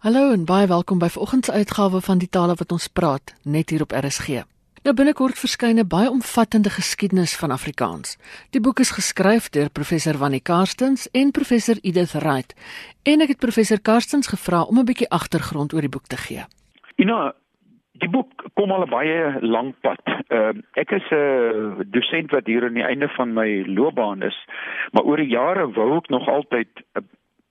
Hallo en baie welkom by vanoggend se uitgawe van die tale wat ons praat net hier op RSG. Nou binnekort verskyn 'n baie omvattende geskiedenis van Afrikaans. Die boek is geskryf deur professor Wannie Karstens en professor Edith Wright. En ek het professor Karstens gevra om 'n bietjie agtergrond oor die boek te gee. Ina, die boek kom al 'n baie lank pad. Uh, ek is 'n dosent wat hier aan die einde van my loopbaan is, maar oor die jare wou ek nog altyd 'n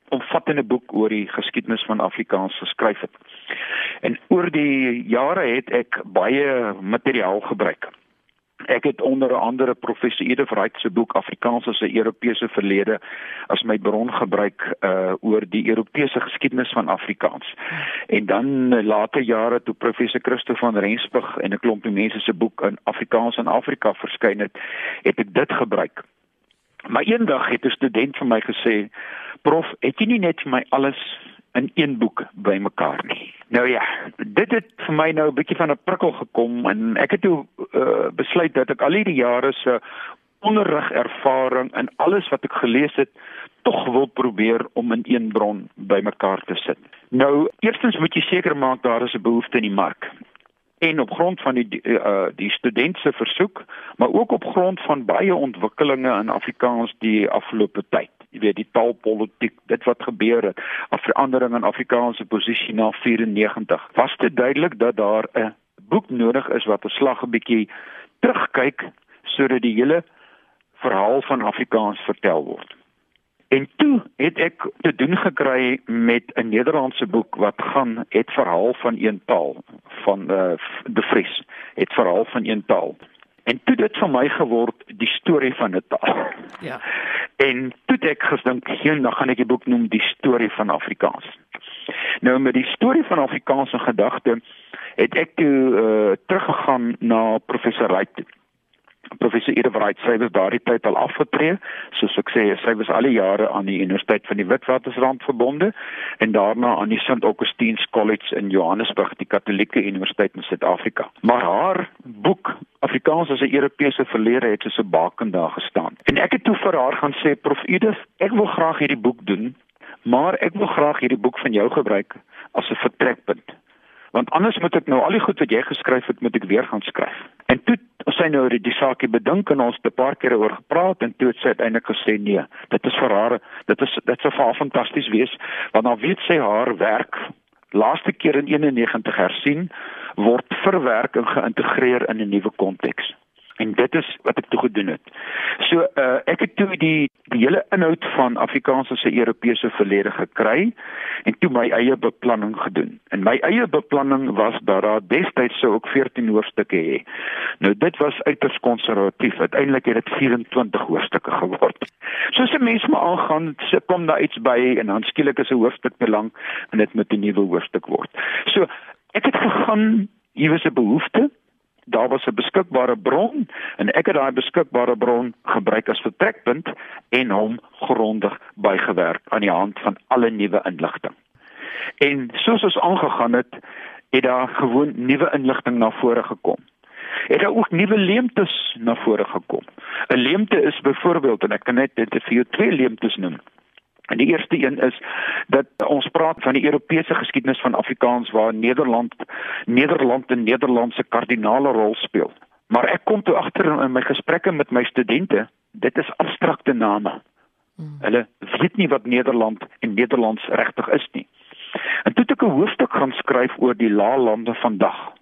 omvattende boek oor die geskiedenis van Afrikaans geskryf het. En oor die jare het ek baie materiaal gebruik. Ek het onder andere professor Edith Wright se boek Afrikaans as 'n Europese verlede as my bron gebruik uh oor die Europese geskiedenis van Afrikaans. En dan later jare toe professor Christo van Rensburg en 'n klompie mense se boek in Afrikaans in Afrika verskyn het, het ek dit gebruik. Maar eendag het 'n student vir my gesê Prof, het jy nie net vir my alles in een boek bymekaar nie? Nou ja, dit het vir my nou 'n bietjie van 'n prikkel gekom en ek het toe uh, besluit dat ek al hierdie jare se onderrig ervaring en alles wat ek gelees het tog wil probeer om in een bron bymekaar te sit. Nou, eerstens moet jy seker maak daar is 'n behoefte in die mark en op grond van die uh, die student se versoek, maar ook op grond van baie ontwikkelinge in Afrikaans die afgelope tyd. Jy weet die taalpolitiek dit wat gebeur het af verandering in Afrikaanse posisie na 94 was dit duidelik dat daar 'n boek nodig is wat 'n slag 'n bietjie terugkyk sodat die hele verhaal van Afrikaans vertel word En toe het ek te doen gekry met 'n Nederlandse boek wat gaan het verhaal van een taal van uh, De Vries het verhaal van een taal En toe dit vir my geword die storie van 'n taal. Ja. En toe ek gedink, "Geen, dan gaan ek die boek noem Die storie van Afrikaans." Nou met die storie van Afrikaans in gedagte het ek toe uh, teruggegaan na professor Ryk professor Ede Wright sy was daardie tyd al afgetree. Soos ek sê sy was al die jare aan die universiteit van die Witwatersrand verbonde en daarna aan die St Augustine's College in Johannesburg die Katolieke Universiteit in Suid-Afrika. Maar haar boek Afrikaans as 'n Europese verlede het soos 'n baken daar gestaan. En ek het toe vir haar gaan sê prof Edith ek wil graag hierdie boek doen maar ek wil graag hierdie boek van jou gebruik as 'n vertrekpunt want anders moet ek nou al die goed wat jy geskryf het moet ek weer gaan skryf. En toe sy nou die, saakie bedink en ons 'n paar kere oor gepraat en toe het sy uiteindelik gesê nee, dit is vir haar, dit is dit sou vir haar fantasties wees want dan weet sy haar werk laaste keer in 91 hersien word verwerk en geïntegreer in 'n nuwe konteks en dit is wat ek toe gedoen het. So uh ek het toe die die hele inhoud van Afrikaans as 'n Europese verlede gekry en toe my eie beplanning gedoen. En my eie beplanning was dat daar destyds sou ook 14 hoofstukke hê. Nou dit was uiters konservatief. Uiteindelik het dit 24 hoofstukke geword. Soos 'n mens maar aangaan, se kom daar iets by en dan skielik is 'n hoofstuk te lank en dit moet 'n nuwe hoofstuk word. So ek het gegaan hier was 'n behoefte daar was 'n beskikbare bron en ek het daai beskikbare bron gebruik as vertrekpunt en hom grondig bygewerk aan die hand van alle nuwe inligting. En soos ons aangegaan het, het daar gewoon nuwe inligting na vore gekom. Het daar ook nuwe leemtes na vore gekom. 'n Leemte is byvoorbeeld en ek kan net dit vir jou twee leemtes noem. En die eerste een is dat ons praat van die Europese geskiedenis van Afrikaans waar Nederland Nederland 'n Nederlandse kardinale rol speel. Maar ek kom toe agter in my gesprekke met my studente, dit is abstrakte name. Hmm. Hulle weet nie wat Nederland en Nederlands regtig is nie. En toe het ek 'n hoofstuk gaan skryf oor die laalande vandag.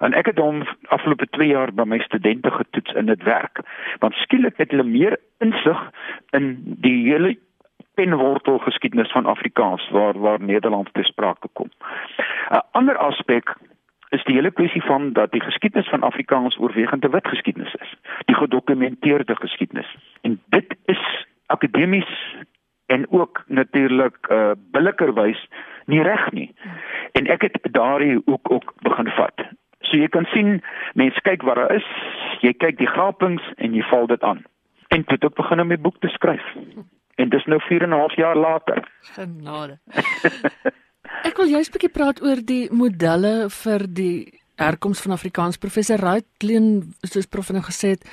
En ek het hom afgelope 2 jaar by my studente getoets in dit werk. Want skielik het hulle meer insig in die hele penwortel geskiedenis van Afrikaans waar waar Nederland te sprake kom. 'n Ander aspek is die hele kwessie van dat die geskiedenis van Afrikaans oorwegend 'n wit geskiedenis is, die gedokumenteerde geskiedenis. En dit is akademies en ook natuurlik uh billikerwys nie reg nie. En ek het daardie ook ook begin vat. So jy kan sien, mense kyk wat daar is, jy kyk die gapings en jy val dit aan. En toe het ek begin om my boek te skryf. En dis nou 4 en 'n half jaar later. Genade. ek wil juist 'n bietjie praat oor die modelle vir die herkoms van Afrikaans. Professor Raitlin soos prof nou gesê het,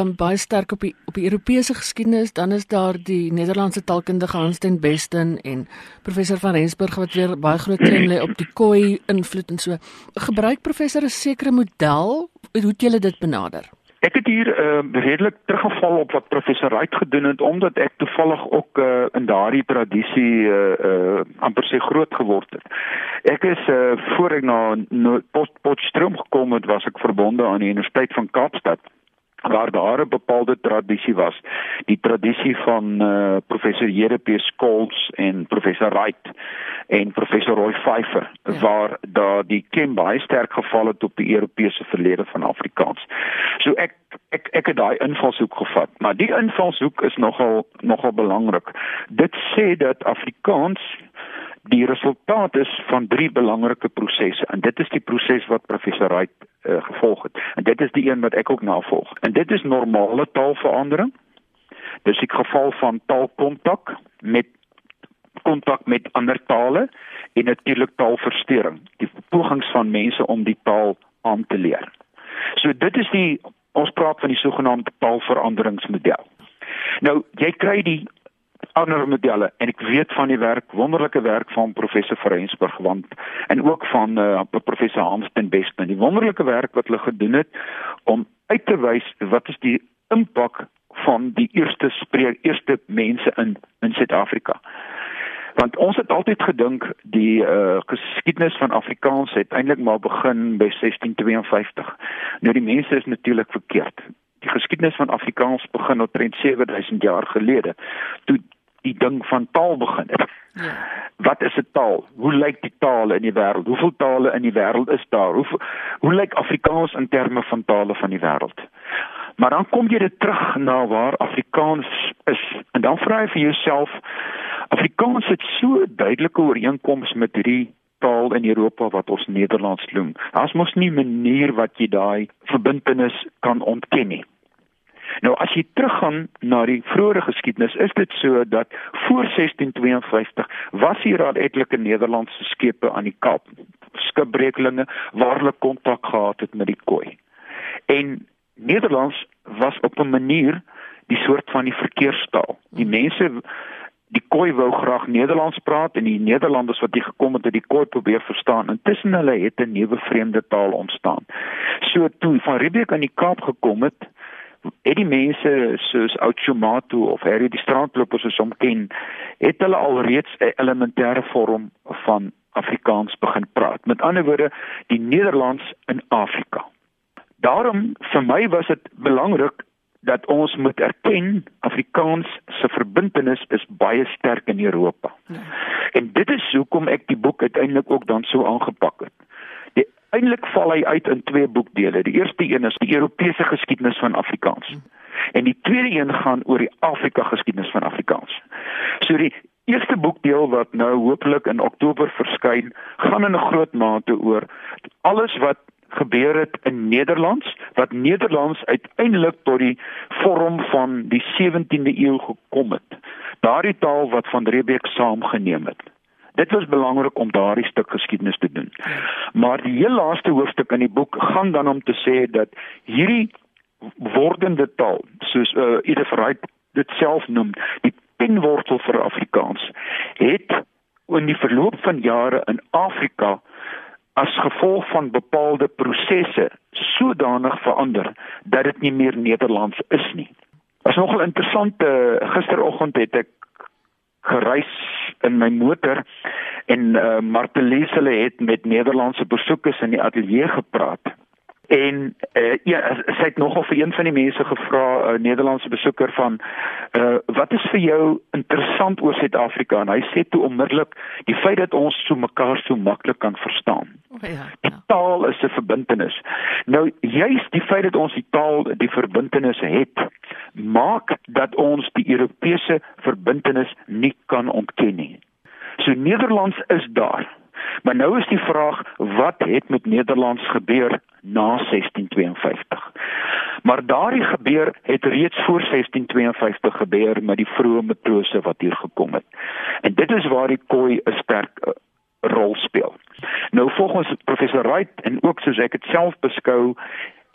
um baie sterk op die op die Europese geskiedenis, dan is daar die Nederlandse taalkundige Hans ten Besten en professor van Rensburg wat weer baie groot klem lê op die Khoi invloed en so. Gebruik professor 'n sekere model, hoe het julle dit benader? Ek het hier uh, redelik teruggeval op wat professor Wright gedoen het omdat ek toevallig ook uh, in daardie tradisie uh, uh, amper sê groot geword het. Ek is uh, voor ek na Potchefstroom gekom het, was ek verbonde aan die Universiteit van Kaapstad waar daar 'n bepaalde tradisie was die tradisie van uh, professor JP Skols en professor Wright en professor Roy Pfeiffer ja. waar daar die klem baie sterk geval het op die Europese verlede van Afrikaans. So ek ek ek het daai invalshoek gevat, maar die invalshoek is nogal nogal belangrik. Dit sê dat Afrikaans die resultaat is van drie belangrike prosesse en dit is die proses wat professor Wright uh, gevolg het. En dit is die een wat ek ook navolg. En dit is normale taalverandering. Dis die geval van taalkontak met kontak met ander tale en natuurlik taalversteuring. Die pogings van mense om die taal aan te leer. So dit is die ons praat van die sogenaamde taalveranderingsmodel. Nou jy kry die ander modelle. En ek weet van die werk wonderlike werk van professor Frensburg want en ook van uh, professor Hans ten Besten die wonderlike werk wat hulle gedoen het om uit te wys wat is die impak van die eerste spreek eerste mense in in Suid-Afrika. Want ons het altyd gedink die uh, geskiedenis van Afrikaans het eintlik maar begin by 1652 nou die mense is natuurlik verkeerd. Die geskiedenis van Afrikaans begin omtrent 7000 jaar gelede. Toe die ding van taal begin het. Ja. Wat is 'n taal? Hoe lyk die tale in die wêreld? Hoeveel tale in die wêreld is daar? Hoe hoe lyk Afrikaans in terme van tale van die wêreld? Maar dan kom jy dit terug na waar Afrikaans is en dan vra jy vir jouself Afrikaans het so duidelike ooreenkomste met hierdie taal in Europa wat ons Nederlands noem. Daar's mos nie 'n manier wat jy daai verbintenis kan ontken nie. Nou as jy teruggaan na die vroeë geskiedenis, is dit so dat voor 1652 was hier al etlike Nederlandse skepe aan die Kaap, skipbreeklinge waar hulle kontak gehad het met die Khoi. En Nederlands was op 'n manier die soort van die verkeerstaal. Die mense die Khoi wou graag Nederlands praat en die Nederlanders wat hier gekom het het die Khoi probeer verstaan. Intussen hulle het 'n nuwe vreemde taal ontstaan. So toe van Riebeeck aan die Kaap gekom het, het die mense soos Oudtshoornmato of Harry die strandlopers soos hom ken, het hulle alreeds 'n elementêre vorm van Afrikaans begin praat. Met ander woorde, die Nederlands in Afrika. Daarom vir my was dit belangrik dat ons moet erken Afrikaans se verbintenis is baie sterk in Europa. Ja. En dit is hoekom ek die boek uiteindelik ook dan so aangepak het. Eindelik val hy uit in twee boekdele. Die eerste een is die Europese geskiedenis van Afrikaans. En die tweede een gaan oor die Afrika geskiedenis van Afrikaans. So die eerste boekdeel wat nou hopelik in Oktober verskyn, gaan in 'n groot mate oor alles wat gebeur het in Nederlands wat Nederlands uiteindelik tot die vorm van die 17de eeu gekom het. Daardie taal wat van Rebeek saamgeneem het. Dit was belangrik om daardie stuk geskiedenis te doen. Maar die heel laaste hoofstuk in die boek gaan dan om te sê dat hierdie wordende taal, soos uh, Ida Freud dit self noem, die penwortel vir Afrikaans, het in die verloop van jare in Afrika as gevolg van bepaalde prosesse sodanig verander dat dit nie meer Nederlands is nie. Was nogal interessant, uh, gisteroggend het ek gereis in my motor en uh, Martelies hulle het met Nederlandse besoekers in die ateljee gepraat. En uh, ja, sy het nogal vir een van die mense gevra, 'n uh, Nederlandse besoeker van uh wat is vir jou interessant oor Suid-Afrika? En hy sê toe onmiddellik die feit dat ons so mekaar so maklik kan verstaan. Oh, ja, ja. Taal is 'n verbintenis. Nou juist die feit dat ons die taal die verbintenis het, maak dat ons die Europese verbintenis nie kan ontken nie. So Nederlands is daar. Maar nou is die vraag wat het met Nederlands gebeur na 1652? Maar daardie gebeur het reeds voor 1652 gebeur met die vroeë matrose wat hier gekom het. En dit is waar die kooi 'n sterk uh, rol speel. Nou volgens professor Wright en ook soos ek dit self beskou,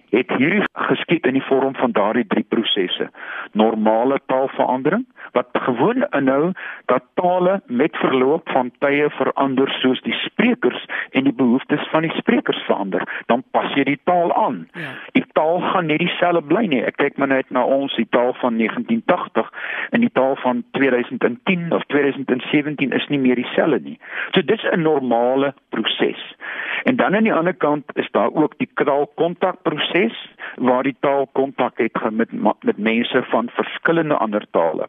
het hierdie geskied in die vorm van daardie drie prosesse. Normale taalverandering wat gewoon inhou dat tale met verloop van tye verander soos die sprekers en die behoeftes van die sprekers verander, dan pas jy die taal aan. Ja. Die taal gaan nie dieselfde bly nie. Ek kyk maar net na ons die taal van 1980 en die taal van 2010 of 2017 is nie meer dieselfde nie. So dis 'n normale proses. En dan aan die ander kant is daar ook die taalkontakproses waar die taal kontak het met met mense van verskillende ander tale.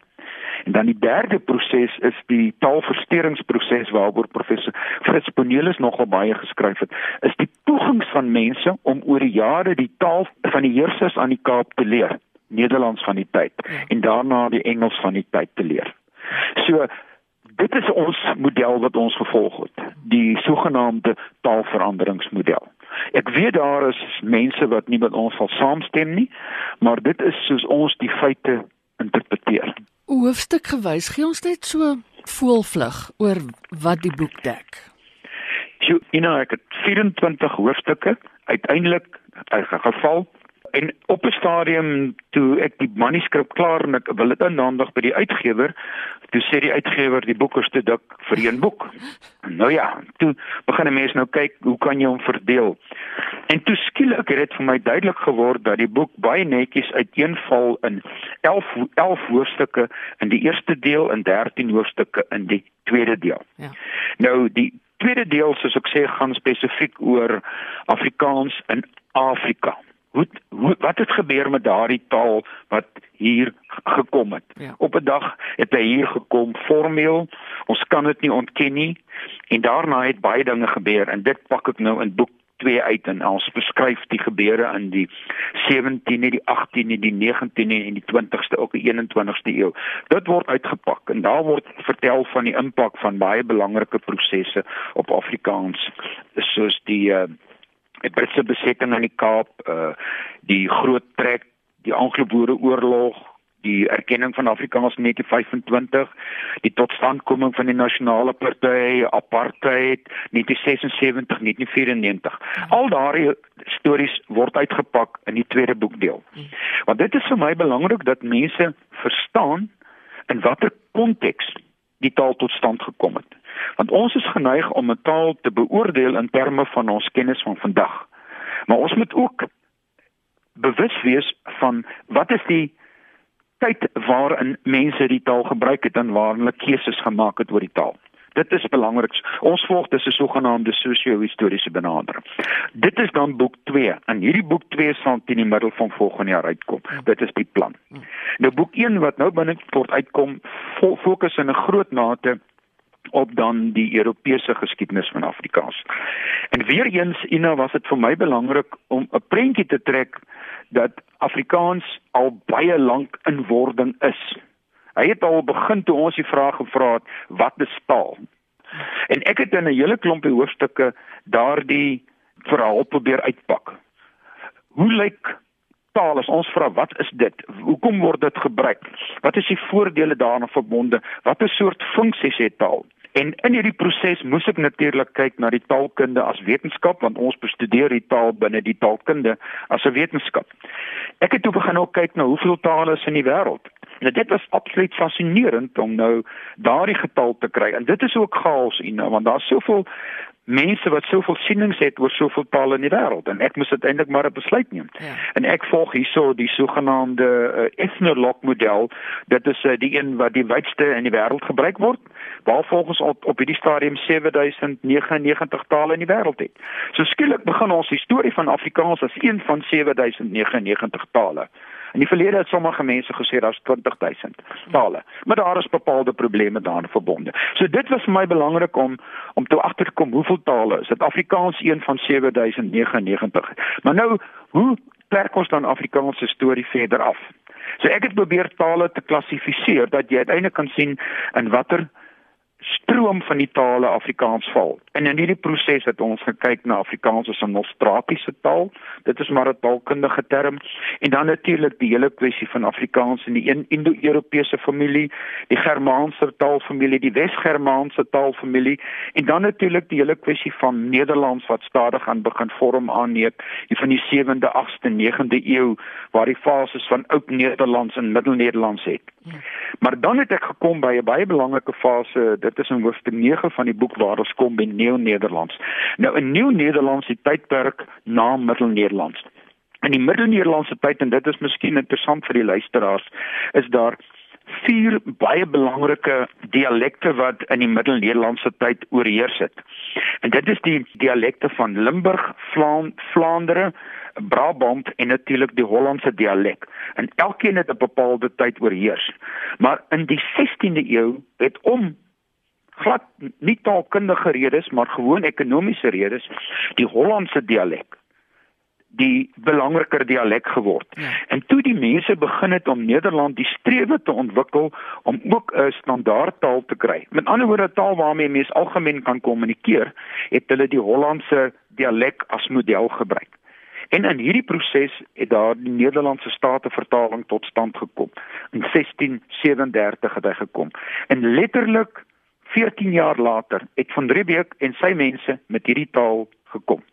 En dan die derde proses is die taalversteringsproses waaroor professor Fritz Bonelis nogal baie geskryf het, is die pogings van mense om oor die jare die taal van die heersers aan die Kaap te leer, Nederlands van die tyd ja. en daarna die Engels van die tyd te leer. So dit is ons model wat ons gevolg het, die sogenaamde taalveranderingsmodel. Ek weet daar is mense wat nie met ons sal saamstem nie, maar dit is soos ons die feite interpreteer. Hoofstuk gewys gee ons net so voelvlug oor wat die boek dek. So, Ina, ek het 24 hoofstukke uiteindelik geval En op 'n stadium toe ek die manuskrip klaar en ek wil dit aanhandig by die uitgewer, toe sê die uitgewer die boek is te dik vir een boek. Nou ja, toe begin 'n mens nou kyk hoe kan jy hom verdeel. En toe skielik het dit vir my duidelik geword dat die boek baie netjies uiteenval in 11 11 hoofstukke in die eerste deel en 13 hoofstukke in die tweede deel. Ja. Nou die tweede deel soos ek sê gaan spesifiek oor Afrikaans in Afrika hoe, hoe wat het gebeur met daardie taal wat hier gekom het ja. op 'n dag het hy hier gekom formeel ons kan dit nie ontken nie en daarna het baie dinge gebeur en dit pak ek nou in boek 2 uit en ons beskryf die gebeure in die 17de, die 18de, die 19de en die 20ste ook die 21ste eeu. Dit word uitgepak en daar word vertel van die impak van baie belangrike prosesse op Afrikaans soos die uh, die Britse besetting aan die Kaap, uh die groot trek, die Anglo-Boereoorlog, die erkenning van Afrikaans in 1925, die totstandkoming van die nasionale party, apartheid 1976, 1994. Al daardie stories word uitgepak in die tweede boekdeel. Want dit is vir my belangrik dat mense verstaan in watter konteks die taal tot stand gekom het. Want ons is geneig om 'n taal te beoordeel in terme van ons kennis van vandag. Maar ons moet ook bewus wees van wat is die tyd waarin mense die taal gebruik het en waar hulle keuses gemaak het oor die taal. Dit is belangrik. Ons volg dis 'n sogenaamde sosio-historiese benadering. Dit is dan boek 2 en hierdie boek 2 sal teen die middel van volgende jaar uitkom. Dit is die plan. Nou boek 1 wat nou binnekort uitkom, fokus in 'n groot mate op dan die Europese geskiedenis van Afrikaans. En weer eens Ina was dit vir my belangrik om 'n prentjie te trek dat Afrikaans al baie lank in wording is. Hy het al begin toe ons die vraag gevra het wat is taal? En ek het in 'n hele klompie hoofstukke daardie verhaal probeer uitpak. Hoe lyk taal as ons vra wat is dit? Hoekom word dit gebruik? Wat is die voordele daaraan verbonde? Watter soort funksies het taal? En in hierdie proses moes ek natuurlik kyk na die taalkunde as wetenskap want ons bestudeer die taal binne die taalkunde as 'n wetenskap. Ek het toe begin ook kyk na hoeveel tale is in die wêreld. Nou dit was absoluut fascinerend om nou daardie getal te kry. En dit is ook chaos in want daar's soveel mense wat soveel sienings het oor soveel tale in die wêreld en ek moes uiteindelik maar 'n besluit neem. Ja. En ek volg hierso die sogenaamde uh, ethnolog model. Dit is uh, die een wat die wydste in die wêreld gebruik word, waar volgens op, op hierdie stadium 7099 tale in die wêreld het. So skielik begin ons die storie van Afrikaans as een van 7099 tale. In die verlede het sommige mense gesê daar's 20000 tale, maar daar is bepaalde probleme daaraan verbonde. So dit was vir my belangrik om om te agterkom hoeveel tale is. Dit Afrikaans een van 7099. Maar nou, hoe trek ons dan Afrikaans se storie verder af? So ek het probeer tale te klassifiseer dat jy uiteindelik kan sien in watter stroom van die tale Afrikaans val. En in hierdie proses het ons gekyk na Afrikaans as 'n nostratiese taal. Dit is maar 'n taalkundige term. En dan natuurlik die hele kwessie van Afrikaans in die Indo-Europese familie, die Germaanse taalfamilie, die Wes-Germaanse taalfamilie en dan natuurlik die hele kwessie van Nederlands wat stadig aan begin vorm aanneem van die 7de, 8de, 9de eeu waar die fases van Oud Nederlands en Middel-Nederlands het. Ja. Maar dan het ek gekom by 'n baie belangrike fase, dit is in hoofstuk 9 van die boek waar ons kom by Neo-Nederlands. Nou in Neo-Nederlands die tydperk na Middel-Nederlands. In die Middel-Nederlandse tyd en dit is miskien interessant vir die luisteraars, is daar vier baie belangrike dialekte wat in die Middel-Nederlandse tyd oorheers het. En dit is die dialekte van Limburg, Vlaam, Vlaandere, Brabant en natuurlik die Hollandse dialek. En elkeen het 'n bepaalde tyd oorheers. Maar in die 16de eeu het om glad nie taalkundige redes maar gewoon ekonomiese redes die Hollandse dialek die belangriker dialek geword. Ja. En toe die mense begin het om Nederland die strewe te ontwikkel om ook 'n standaardtaal te kry. Met ander woorde 'n taal waarmee mense algemeen kan kommunikeer, het hulle die Hollandse dialek as model gebruik. En in hierdie proses het daar die Nederlandse statevertaling tot stand gekom. In 1637 het hy gekom. En letterlik 14 jaar later het van Riebeeck en sy mense met hierdie taal gekom.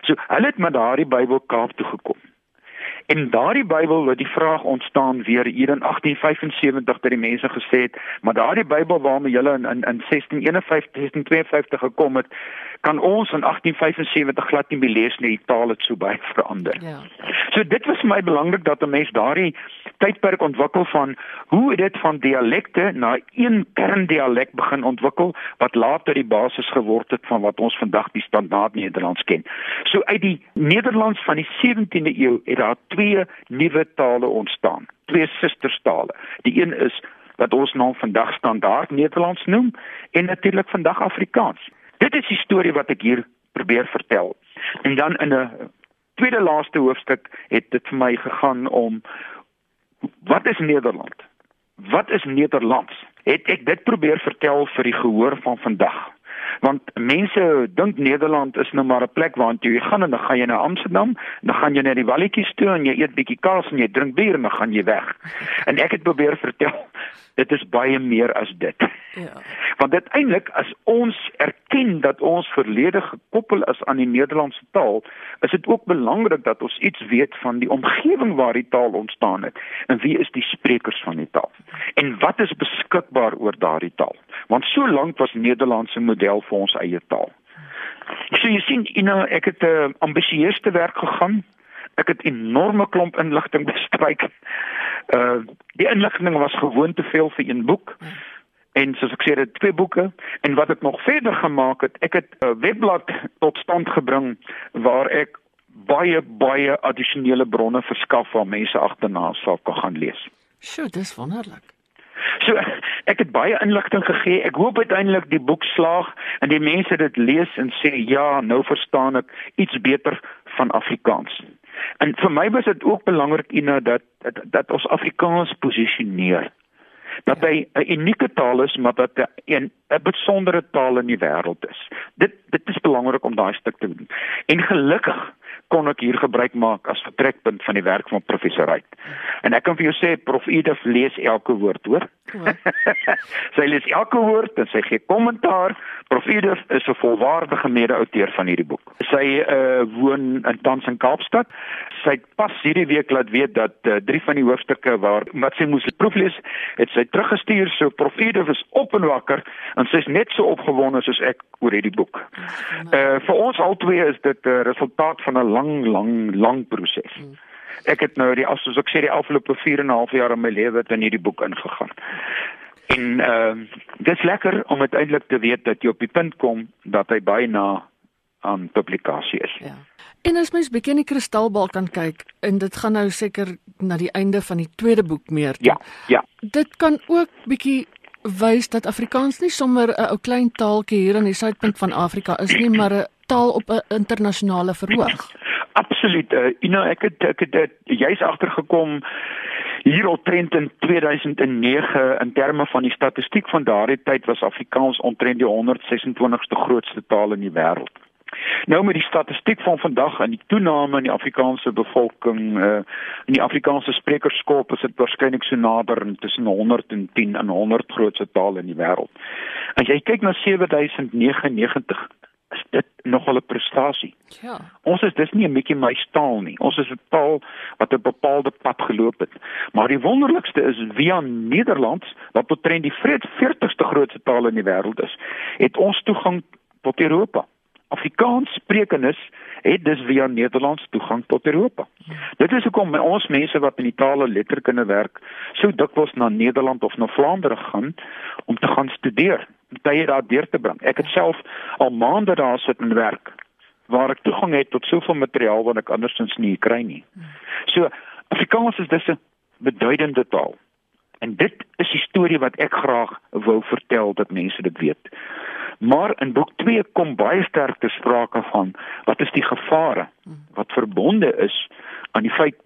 So hulle het met daardie Bybel Kaap toe gekom. En daardie Bybel het die vraag ontstaan weer hier in 1875 dat die mense gesê het, maar daardie Bybel waarmee julle in in, in 1651 1652 gekom het, kan ons in 1875 glad nie meer lees nie, die taal het so baie verander. Ja. So dit was vir my belangrik dat 'n mens daardie tydperk ontwikkel van hoe dit van dialekte na een kerndialek begin ontwikkel wat later die basis geword het van wat ons vandag die standaard Nederlands ken. So uit die Nederlands van die 17de eeu het daar twee nuwe tale ontstaan, twee sustertale. Die een is wat ons nou vandag standaard Nederlands noem en natuurlik vandag Afrikaans. Dit is die storie wat ek hier probeer vertel. En dan in 'n tweede laaste hoofstuk het dit vir my gegaan om wat is Nederland? Wat is Nederlands? Het ek dit probeer vertel vir die gehoor van vandag? want mense dink Nederland is nou maar 'n plek waar jy gaan en dan gaan jy na Amsterdam, dan gaan jy na die walletjies toe en jy eet bietjie kaas en jy drink bier en dan gaan jy weg. En ek het probeer vertel dit is baie meer as dit. Ja. Want uiteindelik as ons erken dat ons verlede gekoppel is aan die Nederlandse taal, is dit ook belangrik dat ons iets weet van die omgewing waar die taal ontstaan het en wie is die sprekers van die taal en wat is beskikbaar oor daardie taal. Want so lank was Nederlandse model vir ons eie taal. So jy sien, you know, ek het 'n uh, ambisieus te werk gegaan. Ek het enorme klomp inligting bestryk. Uh die inligting was gewoon te veel vir een boek. En soos ek sê, dit twee boeke en wat ek nog verder gemaak het, ek het 'n webblad tot stand gebring waar ek baie baie addisionele bronne verskaf waar mense agterna sal kan gaan lees. Sjoe, dis wonderlik. So ek het baie inligting gegee. Ek hoop uiteindelik die boek slaag en die mense dit lees en sê ja, nou verstaan ek iets beter van Afrikaans. En vir my was dit ook belangrik Ina dat dat, dat ons Afrikaans posisioneer. Dat ja. hy 'n unieke taal is, maar dat hy 'n 'n besondere taal in die wêreld is. Dit dit is belangrik om daai stuk te doen. En gelukkig kon ek hier gebruik maak as vertrekpunt van die werk van professor Ryk. En ek kan vir jou sê prof Edith lees elke woord, hoor. sy lees elke woord en sy gee kommentaar. Prof Edith is 'n volwaardige mede-outeur van hierdie boek. Sy uh woon in tans in Kaapstad. Sy het pas hierdie week laat weet dat uh, drie van die hoofstukke waar wat sy moes proeflees, het sy teruggestuur. So prof Edith is op en wakker en sy's net so opgewonde soos ek oor hierdie boek. Uh vir ons albei is dit 'n uh, resultaat van 'n lang lang lang proses. Hmm. Ek het nou die soos ek sê die afgelope 4 en 'n half jaar in my lewe in hierdie boek ingegaan. En ehm uh, dis lekker om uiteindelik te weet dat jy op die punt kom dat hy baie na aan publikasie is. Ja. En as mens bietjie in die kristalbal kan kyk en dit gaan nou seker na die einde van die tweede boek meer. Toe. Ja. Ja. Dit kan ook bietjie wys dat Afrikaans nie sommer 'n ou klein taaltjie hier in die suidpunt van Afrika is nie, maar 'n taal op 'n internasionale verhoog. Absoluut. Uh, you know, ek het ek het, het jy's agtergekom Hier omtrent in 2009 in terme van die statistiek van daardie tyd was Afrikaans omtrent die 126ste grootste taal in die wêreld. Nou met die statistiek van vandag en die toename in die Afrikaanse bevolking uh in die Afrikaanse sprekersskap is dit waarskynlik so nader tussen 110 en 100 grootste tale in die wêreld. As jy kyk na 7099 is dit nogal 'n prestasie. Ja. Ons is dis nie 'n bietjie my taal nie. Ons is 'n taal wat 'n bepaalde pad geloop het. Maar die wonderlikste is via Nederlands, wat betref die 40ste grootste taal in die wêreld is, het ons toegang tot Europa. Afrikaans sprekendes het dus via Nederlands toegang tot Europa. Dit is hoekom ons mense wat in die tale letterkunde werk, so dikwels na Nederland of na Vlaandere gaan om te gaan studeer, tye daar deur te bring. Ek het self al maande daar sit en werk waar ek toegang het tot soveel materiaal wat ek andersins nie kry nie. So Afrikaans is dus 'n beduidende taal. En dit is die storie wat ek graag wou vertel dat mense dit weet. Maar in boek 2 kom baie sterk te sprake van wat is die gevare wat verbonde is aan die feit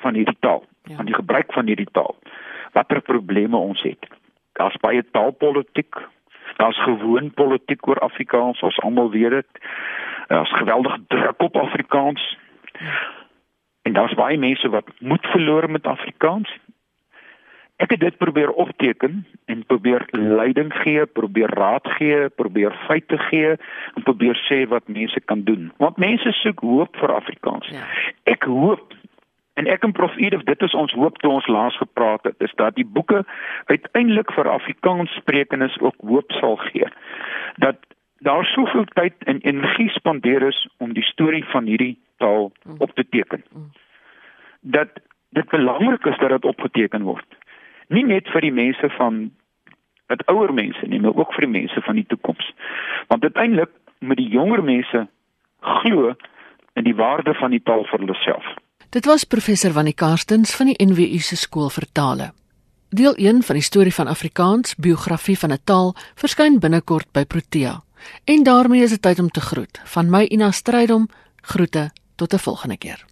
van hierdie taal, ja. aan die gebruik van hierdie taal. Watter probleme ons het. Daar's baie taalpolitiek. Daar's gewoon politiek oor Afrikaans, ons almal weet dit. Daar's geweldig druk op Afrikaans. En daar's baie mense wat moed verloor met Afrikaans ek het dit probeer opteken en probeer leiding gee, probeer raad gee, probeer feite gee en probeer sê wat mense kan doen. Want mense soek hoop vir Afrikaans. Ja. Ek hoop en ek en Prof Edith, dit is ons hoop toe ons laas gepraat het, is dat die boeke uiteindelik vir Afrikaans sprekendes ook hoop sal gee. Dat daar soveel tyd en energie spandeer is om die storie van hierdie taal op te teken. Dat dit belangrik is dat dit opgeteken word nie net vir die mense van wat ouer mense nie, maar ook vir die mense van die toekoms. Want uiteindelik moet die jonger mense glo in die waarde van die taal vir hulle self. Dit was professor Wannie Karstens van die NWU se skool vir tale. Deel 1 van die storie van Afrikaans, biografie van 'n taal, verskyn binnekort by Protea. En daarmee is dit tyd om te groet. Van my Ina Strydom, groete tot 'n volgende keer.